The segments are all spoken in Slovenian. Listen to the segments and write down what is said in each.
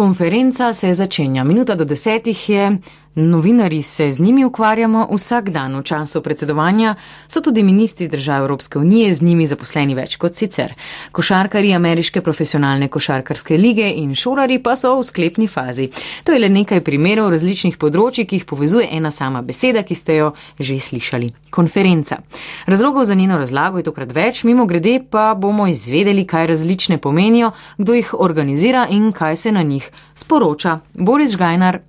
Konferenca se začenja. Minuta do desetih je. Novinari se z njimi ukvarjamo vsak dan v času predsedovanja, so tudi ministri držav Evropske unije z njimi zaposleni več kot sicer. Košarkari Ameriške profesionalne košarkarske lige in šolari pa so v sklepni fazi. To je le nekaj primerov različnih področji, ki jih povezuje ena sama beseda, ki ste jo že slišali - konferenca. Razlogov za njeno razlago je tokrat več, mimo grede pa bomo izvedeli, kaj različne pomenijo, kdo jih organizira in kaj se na njih sporoča. Boris Žgajnar,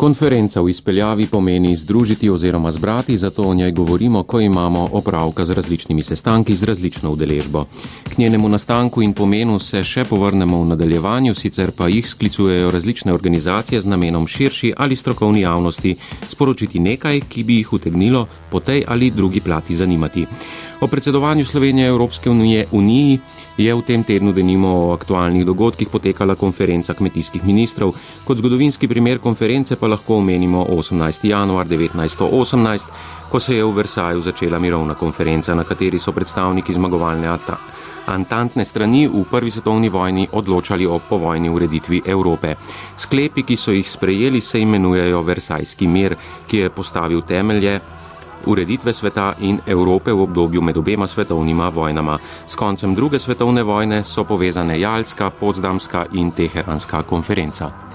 Konferenca v izpeljavi pomeni združiti oziroma zbrati, zato o njej govorimo, ko imamo opravka z različnimi sestanki z različno udeležbo. K njenemu nastanku in pomenu se še povrnemo v nadaljevanju, sicer pa jih sklicujejo različne organizacije z namenom širši ali strokovni javnosti sporočiti nekaj, ki bi jih utegnilo po tej ali drugi plati zanimati. O predsedovanju Slovenije Evropske unije je v tem tednu denimo o aktualnih dogodkih potekala konferenca kmetijskih ministrov. Kot zgodovinski primer konference pa lahko omenimo 18. januar 1918, ko se je v Versaju začela mirovna konferenca, na kateri so predstavniki zmagovalne ata. Antantne strani v prvi svetovni vojni odločali o povojni ureditvi Evrope. Sklepi, ki so jih sprejeli, se imenujejo Versajski mir, ki je postavil temelje ureditve sveta in Evrope v obdobju med obema svetovnima vojnama. S koncem druge svetovne vojne so povezane Jalska, Potsdamska in Teheranska konferenca.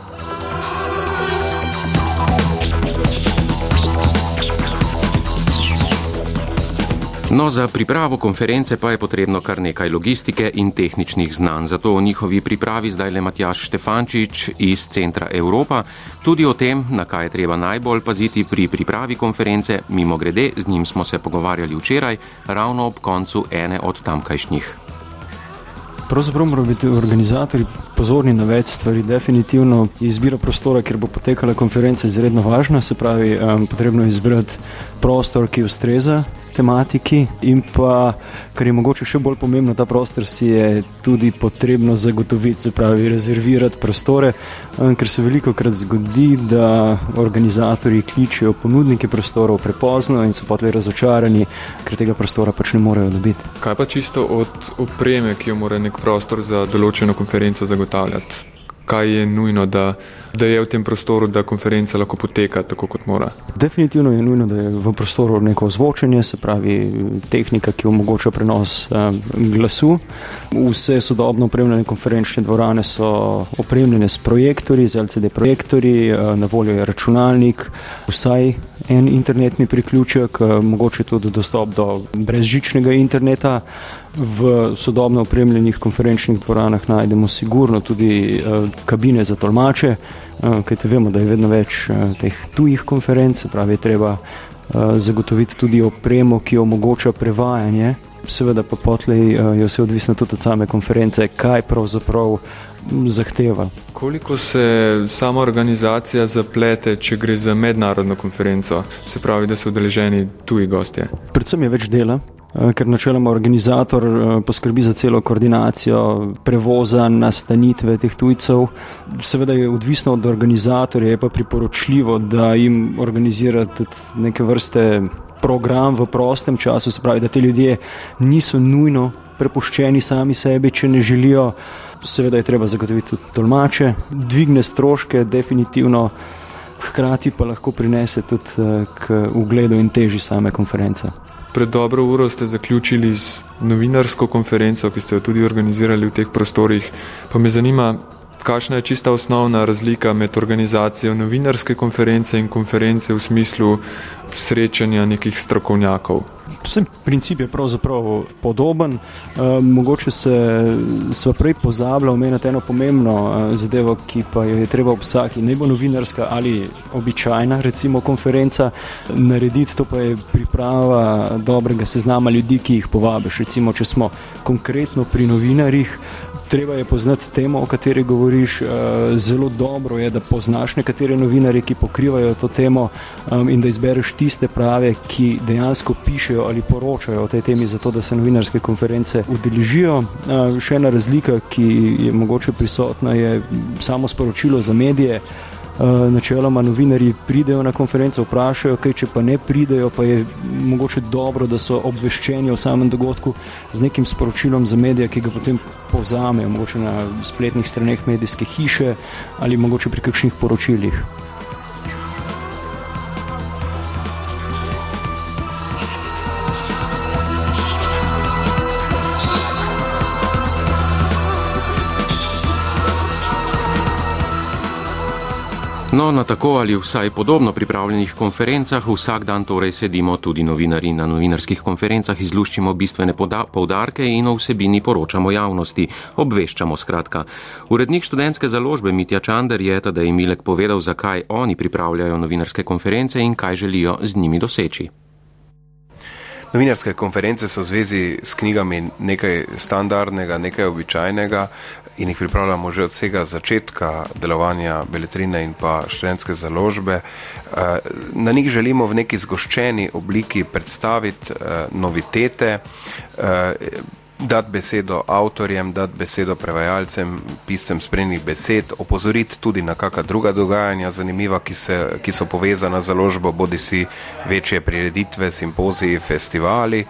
No, za pripravo konference pa je potrebno kar nekaj logistike in tehničnih znanj. Zato o njihovi pripravi zdaj le Matjaš Štefančič iz Centra Evropa. Tudi o tem, na kaj je treba najbolj paziti pri pripravi konference, mimo grede, z njim smo se pogovarjali včeraj, ravno ob koncu ene od tamkajšnjih. Pravzaprav morajo biti organizatori pozorni na več stvari. Definitivno izbira prostora, kjer bo potekala konferenca, izredno važna. Se pravi, um, potrebno je izbrati prostor, ki ustreza tematiki, in pa, kar je mogoče še bolj pomembno, ta prostor si je tudi potrebno zagotoviti, se pravi, rezervirati prostore, um, ker se veliko krat zgodi, da organizatori kličijo ponudnike prostorov prepozno in so potem razočarani, ker tega prostora pač ne morejo dobiti. Kaj pa čisto od opreme, ki jo mora nek prostor za določeno konferenco zagotavljati? Kaj je nujno, da, da je v tem prostoru, da konferenca lahko poteka tako, kot mora. Definitivno je nujno, da je v prostoru neko ozvočenje, se pravi tehnika, ki omogoča prenos um, glasu. Vse sodobno opremljene konferenčne dvorane so opremljene s projektorji, z LCD projektorji, uh, na voljo je računalnik, vsaj en internetni priključek, uh, mogoče tudi dostop do brezžičnega interneta. V sodobno opremljenih konferenčnih dvoranah najdemo sigurno tudi uh, kabine za tolmače, uh, kajte vemo, da je vedno več uh, teh tujih konferenc, pravi, treba uh, zagotoviti tudi opremo, ki omogoča prevajanje. Seveda pa potlej uh, je vse odvisno tudi od same konference, kaj pravzaprav zahteva. Koliko se sama organizacija zaplete, če gre za mednarodno konferenco, se pravi, da so udeleženi tuji gostje? Predvsem je več dela, Eh, ker načeloma organizator eh, poskrbi za celo koordinacijo prevoza, nastanitve teh tujcev. Seveda je odvisno od organizatorja, je pa priporočljivo, da jim organizira tudi neke vrste program v prostem času, se pravi, da te ljudje niso nujno prepuščeni sami sebi, če ne želijo. Seveda je treba zagotoviti tudi tolmače, dvigne stroške, definitivno, hkrati pa lahko prinese tudi eh, k ugledu in teži same konference. Pred dobro uro ste zaključili z novinarsko konferenco, ki ste jo tudi organizirali v teh prostorih. Pa me zanima, kakšna je čista osnovna razlika med organizacijo novinarske konference in konference v smislu srečanja nekih strokovnjakov. Vsem princip je pravzaprav podoben. E, mogoče se sva prej pozabila omeniti eno pomembno e, zadevo, ki pa jo je treba ob vsaki, ne bo novinarska ali običajna, recimo konferenca, narediti. To pa je priprava dobrega seznama ljudi, ki jih povabiš. Recimo, če smo konkretno pri novinarjih, treba je poznati temo, o kateri govoriš. Uh, zelo dobro je, da poznaš nekatere novinarje, ki pokrivajo to temo in da izbereš tiste prave, ki dejansko pišejo ali poročajo o tej temi, zato da se novinarske konference udeležijo. Uh, še ena razlika, ki je mogoče prisotna, je samo sporočilo za medije. Načeloma novinari pridejo na konferenco, vprašajo, kaj če pa ne pridejo, pa je mogoče dobro, da so obveščeni o samem dogodku z nekim sporočilom za medije, ki ga potem povzamejo, mogoče na spletnih straneh medijske hiše ali mogoče pri kakšnih poročilih. No, na tako ali vsaj podobno pripravljenih konferencah vsak dan torej sedimo tudi novinari na novinarskih konferencah, izluščimo bistvene poudarke in o vsebini poročamo javnosti, obveščamo skratka. Urednik študentske založbe Mitja Čander je tedaj Milek povedal, zakaj oni pripravljajo novinarske konference in kaj želijo z njimi doseči. Novinarske konference so v zvezi s knjigami nekaj standardnega, nekaj običajnega in jih pripravljamo že od vsega začetka delovanja beletrine in pa študentske založbe. Eh, na njih želimo v neki zgoščeni obliki predstaviti eh, novitete, eh, dati besedo avtorjem, dati besedo prevajalcem, piscem spremnih besed, opozoriti tudi na kakšna druga dogajanja zanimiva, ki, se, ki so povezana z založbo, bodi si večje prireditve, simpoziji, festivali.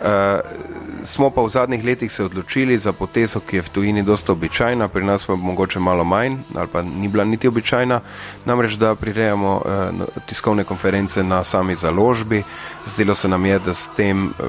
Uh, smo pa v zadnjih letih se odločili za potezo, ki je v tujini dosta običajna, pri nas pa mogoče malo manj, ali pa ni bila niti običajna, namreč da prirejamo eh, tiskovne konference na sami založbi. Zdelo se nam je, da s tem eh,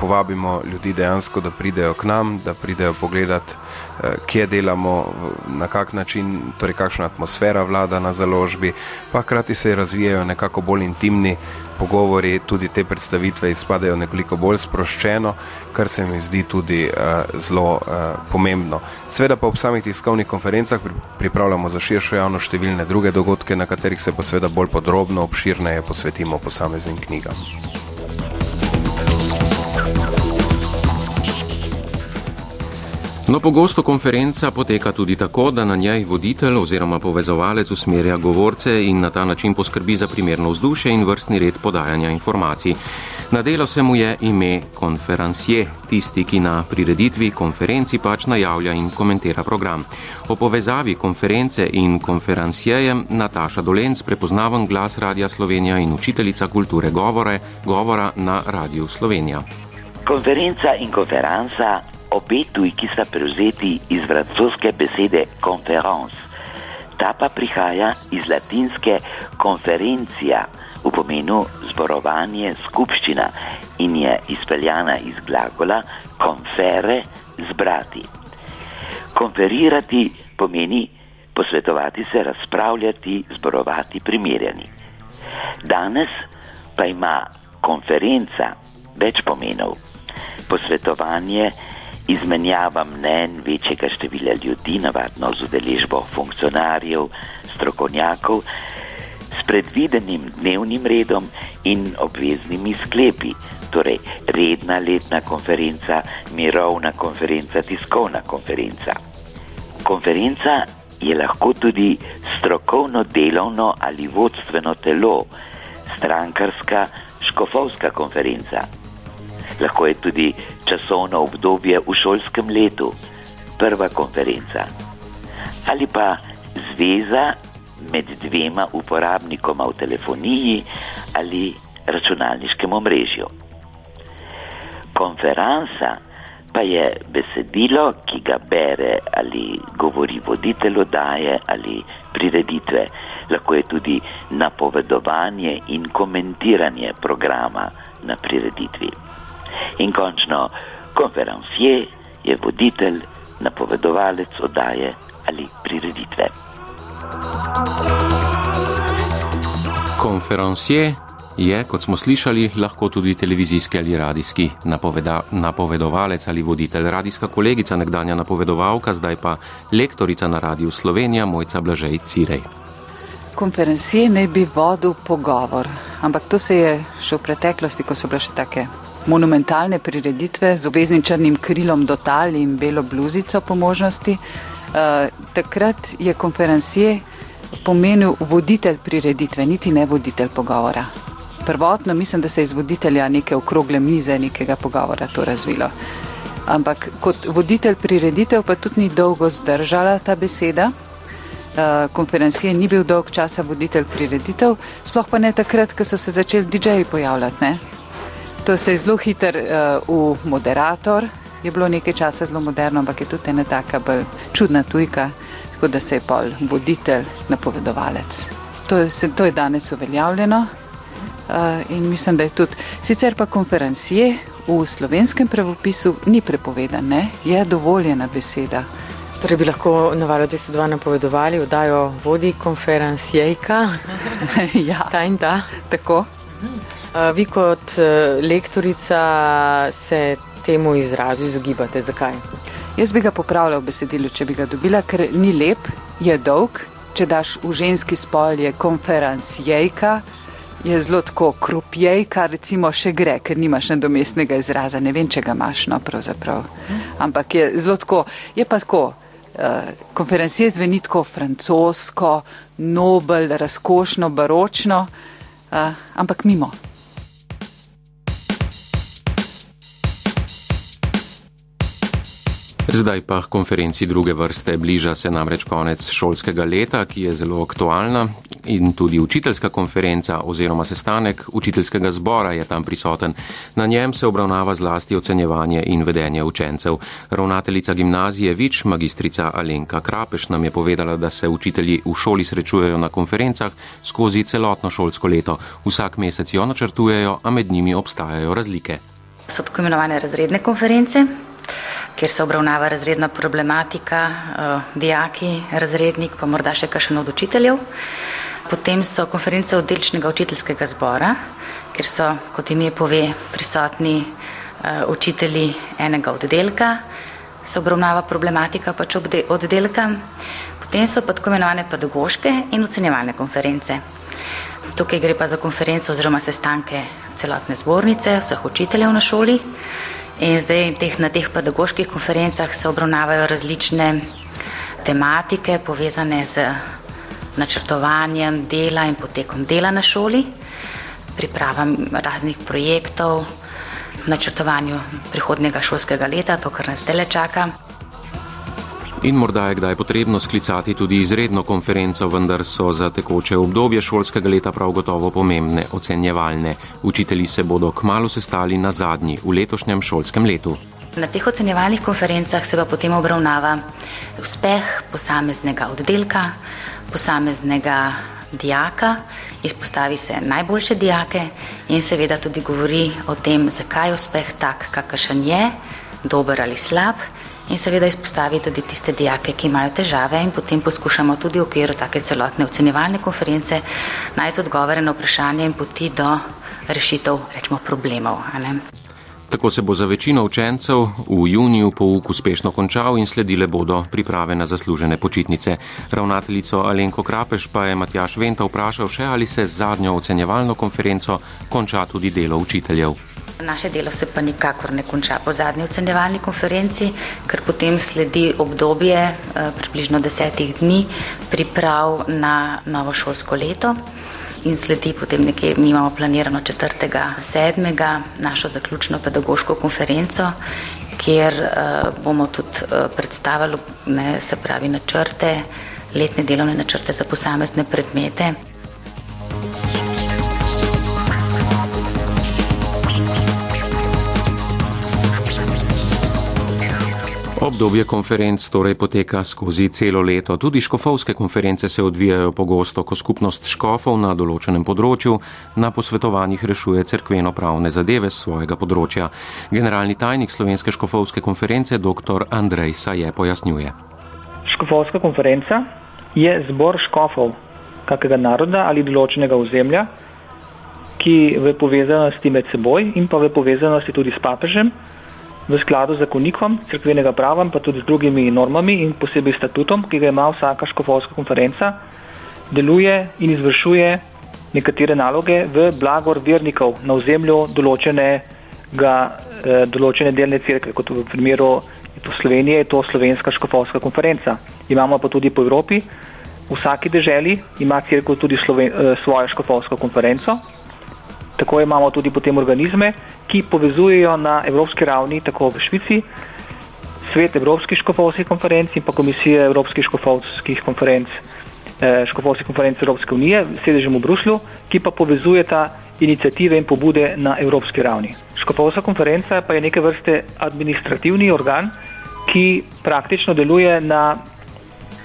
povabimo ljudi dejansko, da pridejo k nam, da pridejo pogledat, eh, kje delamo, na kak način, torej kakšna atmosfera vlada na založbi, pa hkrati se razvijajo nekako bolj intimni pogovori, tudi te predstavitve izpadajo nekoliko bolj sproščeno, kar se mi zdi tudi uh, zelo uh, pomembno. Sveda pa ob samih tiskovnih konferencah pripravljamo za širšo javnost številne druge dogodke, na katerih se pa seveda bolj podrobno, obširneje posvetimo posameznim knjigam. No, pogosto konferenca poteka tudi tako, da na njej voditelj oziroma povezovalec usmerja govorce in na ta način poskrbi za primerno vzdušje in vrstni red podajanja informacij. Na delo se mu je ime konferencije, tisti, ki na prireditvi konferenci pač najavlja in komentira program. O povezavi konference in konferencijejem Nataša Dolenc, prepoznaven glas Radia Slovenija in učiteljica kulture govore, govora na Radiju Slovenija. Konferenca in konferenca obe tujki sta prevzeti iz francoske besede conference. Ta pa prihaja iz latinske konferencija v pomenu zborovanje, skupščina in je izpeljana iz glagola confere zbrati. Konferirati pomeni posvetovati se, razpravljati, zborovati, primerjani. Danes pa ima konferenca več pomenov. Posvetovanje izmenjava mnen večjega števila ljudi, navadno z udeležbo funkcionarjev, strokovnjakov, s predvidenim dnevnim redom in obveznimi sklepi, torej redna letna konferenca, mirovna konferenca, tiskovna konferenca. Konferenca je lahko tudi strokovno delovno ali vodstveno telo, strankarska škofovska konferenca lahko je tudi časovno obdobje v šolskem letu, prva konferenca ali pa zveza med dvema uporabnikoma v telefoniji ali računalniškem omrežju. Konferenca pa je besedilo, ki ga bere ali govori voditelj oddaje ali prireditve, lahko je tudi napovedovanje in komentiranje programa na prireditvi. In končno, konferencije je voditelj, napovedovalec oddaje ali prireditve. Konferencije je, kot smo slišali, lahko tudi televizijski ali radijski napoveda, napovedovalec ali voditelj. Radijska kolegica, nekdanja napovedovalka, zdaj pa lektorica na Radiju Slovenija, Mojca Blažej Cirej. Konferencije naj bi vodil pogovor, ampak to se je še v preteklosti, ko so bile še take monumentalne prireditve z obveznim črnim krilom do tal in belo bluzico po možnosti. Uh, takrat je konferencije pomenil voditelj prireditve, niti ne voditelj pogovora. Prvotno mislim, da se je iz voditelja neke okrogle mize, nekega pogovora to razvilo. Ampak kot voditelj prireditev pa tudi ni dolgo zdržala ta beseda. konferencije ni bil dolg časa voditelj prireditev, sploh pa ne takrat, ko so se začeli DJ-ji pojavljati. Ne? To se je zelo hiter uh, v moderator, je bilo nekaj časa zelo moderno, ampak je tudi ena taka bolj čudna tujka, tako da se je pol voditelj, napovedovalec. To je, to je danes uveljavljeno uh, in mislim, da je tudi sicer pa konferencije v slovenskem pravopisu ni prepovedan, ne? je dovoljena beseda. Torej bi lahko na valu 202 napovedovali, vdajo vodi konferencijejka. ja, ta in ta. Tako. Uh, vi kot uh, lektorica se temu izrazu izogibate. Zakaj? Jaz bi ga popravila v besedilu, če bi ga dobila, ker ni lep, je dolg. Če daš v ženski spol, je konferencijejka, je zelo tako krupjej, kar recimo še gre, ker nimaš nadomestnega izraza. Ne vem, če ga imaš, no, pravzaprav. Ampak je zelo tako, je pa tako. Uh, konferencije zveni tako francosko, nobel, razkošno, baročno, ampak mimo. Zdaj pa konferenci druge vrste. Bliža se namreč konec šolskega leta, ki je zelo aktualna in tudi učiteljska konferenca oziroma sestanek učiteljskega zbora je tam prisoten. Na njem se obravnava zlasti ocenjevanje in vedenje učencev. Ravnateljica gimnazije Vič, magistrica Alenka Krapeš, nam je povedala, da se učitelji v šoli srečujejo na konferencah skozi celotno šolsko leto. Vsak mesec jo načrtujejo, a med njimi obstajajo razlike. So tako imenovane razredne konference, kjer se obravnava razredna problematika, uh, dijaki, razrednik, pa morda še kakšen od učiteljev. Potem so konference oddelčnega učiteljskega zbora, kjer so, kot ime pove, prisotni uh, učitelji enega oddelka, se obravnava problematika pač oddelka. Potem so pa tako imenovane pedagoške in ocenjevalne konference. Tukaj gre pa za konferenco oziroma sestanke celotne zbornice, vseh učiteljev na šoli. In zdaj teh, na teh pedagoških konferencah se obravnavajo različne tematike povezane z načrtovanjem dela in potekom dela na šoli, pripravam raznih projektov, načrtovanju prihodnega šolskega leta, to, kar nas zdaj le čaka. In morda je kdaj potrebno sklicati tudi izredno konferenco, vendar so za tekoče obdobje šolskega leta prav gotovo pomembne ocenjevalne. Učitelji se bodo kmalo sestali na zadnji v letošnjem šolskem letu. Na teh ocenjevalnih konferencah se pa potem obravnava uspeh posameznega oddelka, posameznega dijaka, izpostavi se najboljše dijake in seveda tudi govori o tem, zakaj je uspeh tak, kakršen je, dober ali slab in seveda izpostavi tudi tiste dijake, ki imajo težave in potem poskušamo tudi v okviru take celotne ocenjevalne konference najti odgovore na vprašanje in poti do rešitev, rečemo, problemov. Tako se bo za večino učencev v juniju pouk uspešno končal in sledile bodo priprave na zaslužene počitnice. Ravnateljico Alenko Krapeš pa je Matjaš Venta vprašal še, ali se z zadnjo ocenjevalno konferenco konča tudi delo učiteljev. Naše delo se pa nikakor ne konča po zadnji ocenjevalni konferenci, ker potem sledi obdobje eh, približno desetih dni priprav na novo šolsko leto in sledi potem nekje, mi imamo planirano 4.7. našo zaključno pedagoško konferenco, kjer uh, bomo tudi uh, predstavili ne, se pravi načrte, letne delovne načrte za posamezne predmete. Obdobje konferenc torej poteka skozi celo leto. Tudi škofovske konference se odvijajo pogosto, ko skupnost škofov na določenem področju na posvetovanjih rešuje cerkveno-pravne zadeve z svojega področja. Generalni tajnik Slovenske škofovske konference dr. Andrej Saje pojasnjuje. Škofovska konferenca je zbor škofov kakega naroda ali določenega ozemlja, ki v povezanosti med seboj in pa v povezanosti tudi s papežem v skladu z zakonikom crkvenega prava, pa tudi z drugimi normami in posebej statutom, ki ga ima vsaka škofovska konferenca, deluje in izvršuje nekatere naloge v blagor vernikov na ozemlju določenega, eh, določene delne crkve, kot v primeru Slovenije je to slovenska škofovska konferenca. Imamo pa tudi po Evropi, v vsaki deželi ima crkva tudi Sloven, eh, svojo škofovsko konferenco. Tako imamo tudi potem organizme, ki povezujejo na evropski ravni, tako v Švici, svet Evropskih škofovskih konferenc in pa komisije Evropskih škofovskih konferenc eh, škofovske konference Evropske unije, sedežem v Bruslju, ki pa povezuje ta inicijative in pobude na evropski ravni. Škofovska konferenca pa je neke vrste administrativni organ, ki praktično deluje na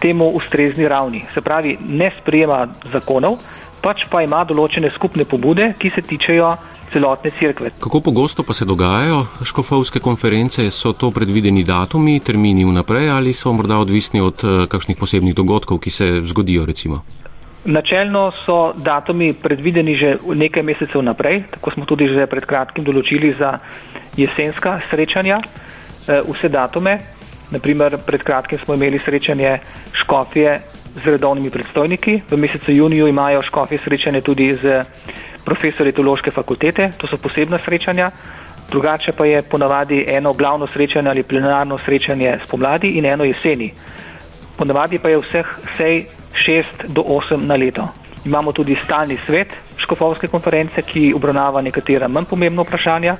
temu ustrezni ravni. Se pravi, ne sprejema zakonov, pač pa ima določene skupne pobude, ki se tičejo celotne crkve. Kako pogosto pa se dogajajo škofovske konference? So to predvideni datumi, termini vnaprej ali so morda odvisni od uh, kakšnih posebnih dogodkov, ki se zgodijo recimo? Načelno so datumi predvideni že nekaj mesecev naprej, tako smo tudi že pred kratkim določili za jesenska srečanja, eh, vse datume. Naprimer, pred kratkim smo imeli srečanje škofije z redovnimi predstojniki, v mesecu juniju imajo škofije srečanje tudi z profesori teološke fakultete, to so posebna srečanja, drugače pa je ponavadi eno glavno srečanje ali plenarno srečanje spomladi in eno jeseni. Ponavadi pa je vseh sej 6 do 8 na leto. Imamo tudi stalni svet škofovske konference, ki obravnava nekatera manj pomembna vprašanja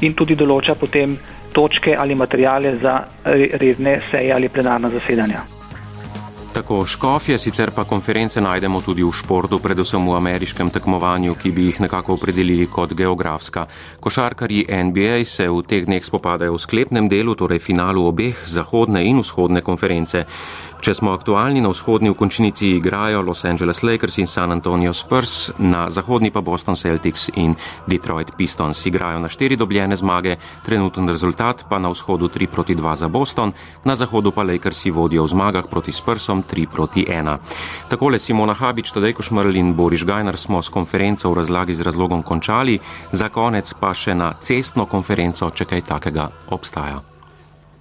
in tudi določa potem točke ali materijale za redne seje ali plenarna zasedanja. Tako škofje, sicer pa konference najdemo tudi v športu, predvsem v ameriškem tekmovanju, ki bi jih nekako opredelili kot geografska. Košarkarji NBA se v teh dneh spopadajo v sklepnem delu, torej finalu obeh zahodne in vzhodne konference. Če smo aktualni na vzhodni v končnici igrajo Los Angeles Lakers in San Antonio Spurs, na zahodni pa Boston Celtics in Detroit Pistons igrajo na štiri dobljene zmage, trenuten rezultat pa na vzhodu 3 proti 2 za Boston, na zahodu pa Lakersi vodijo v zmagah proti Spursom 3 proti 1. Takole Simona Habič, Tadej Košmrl in Boriš Gajnar smo s konferenco v razlagi z razlogom končali, za konec pa še na cestno konferenco, če kaj takega obstaja.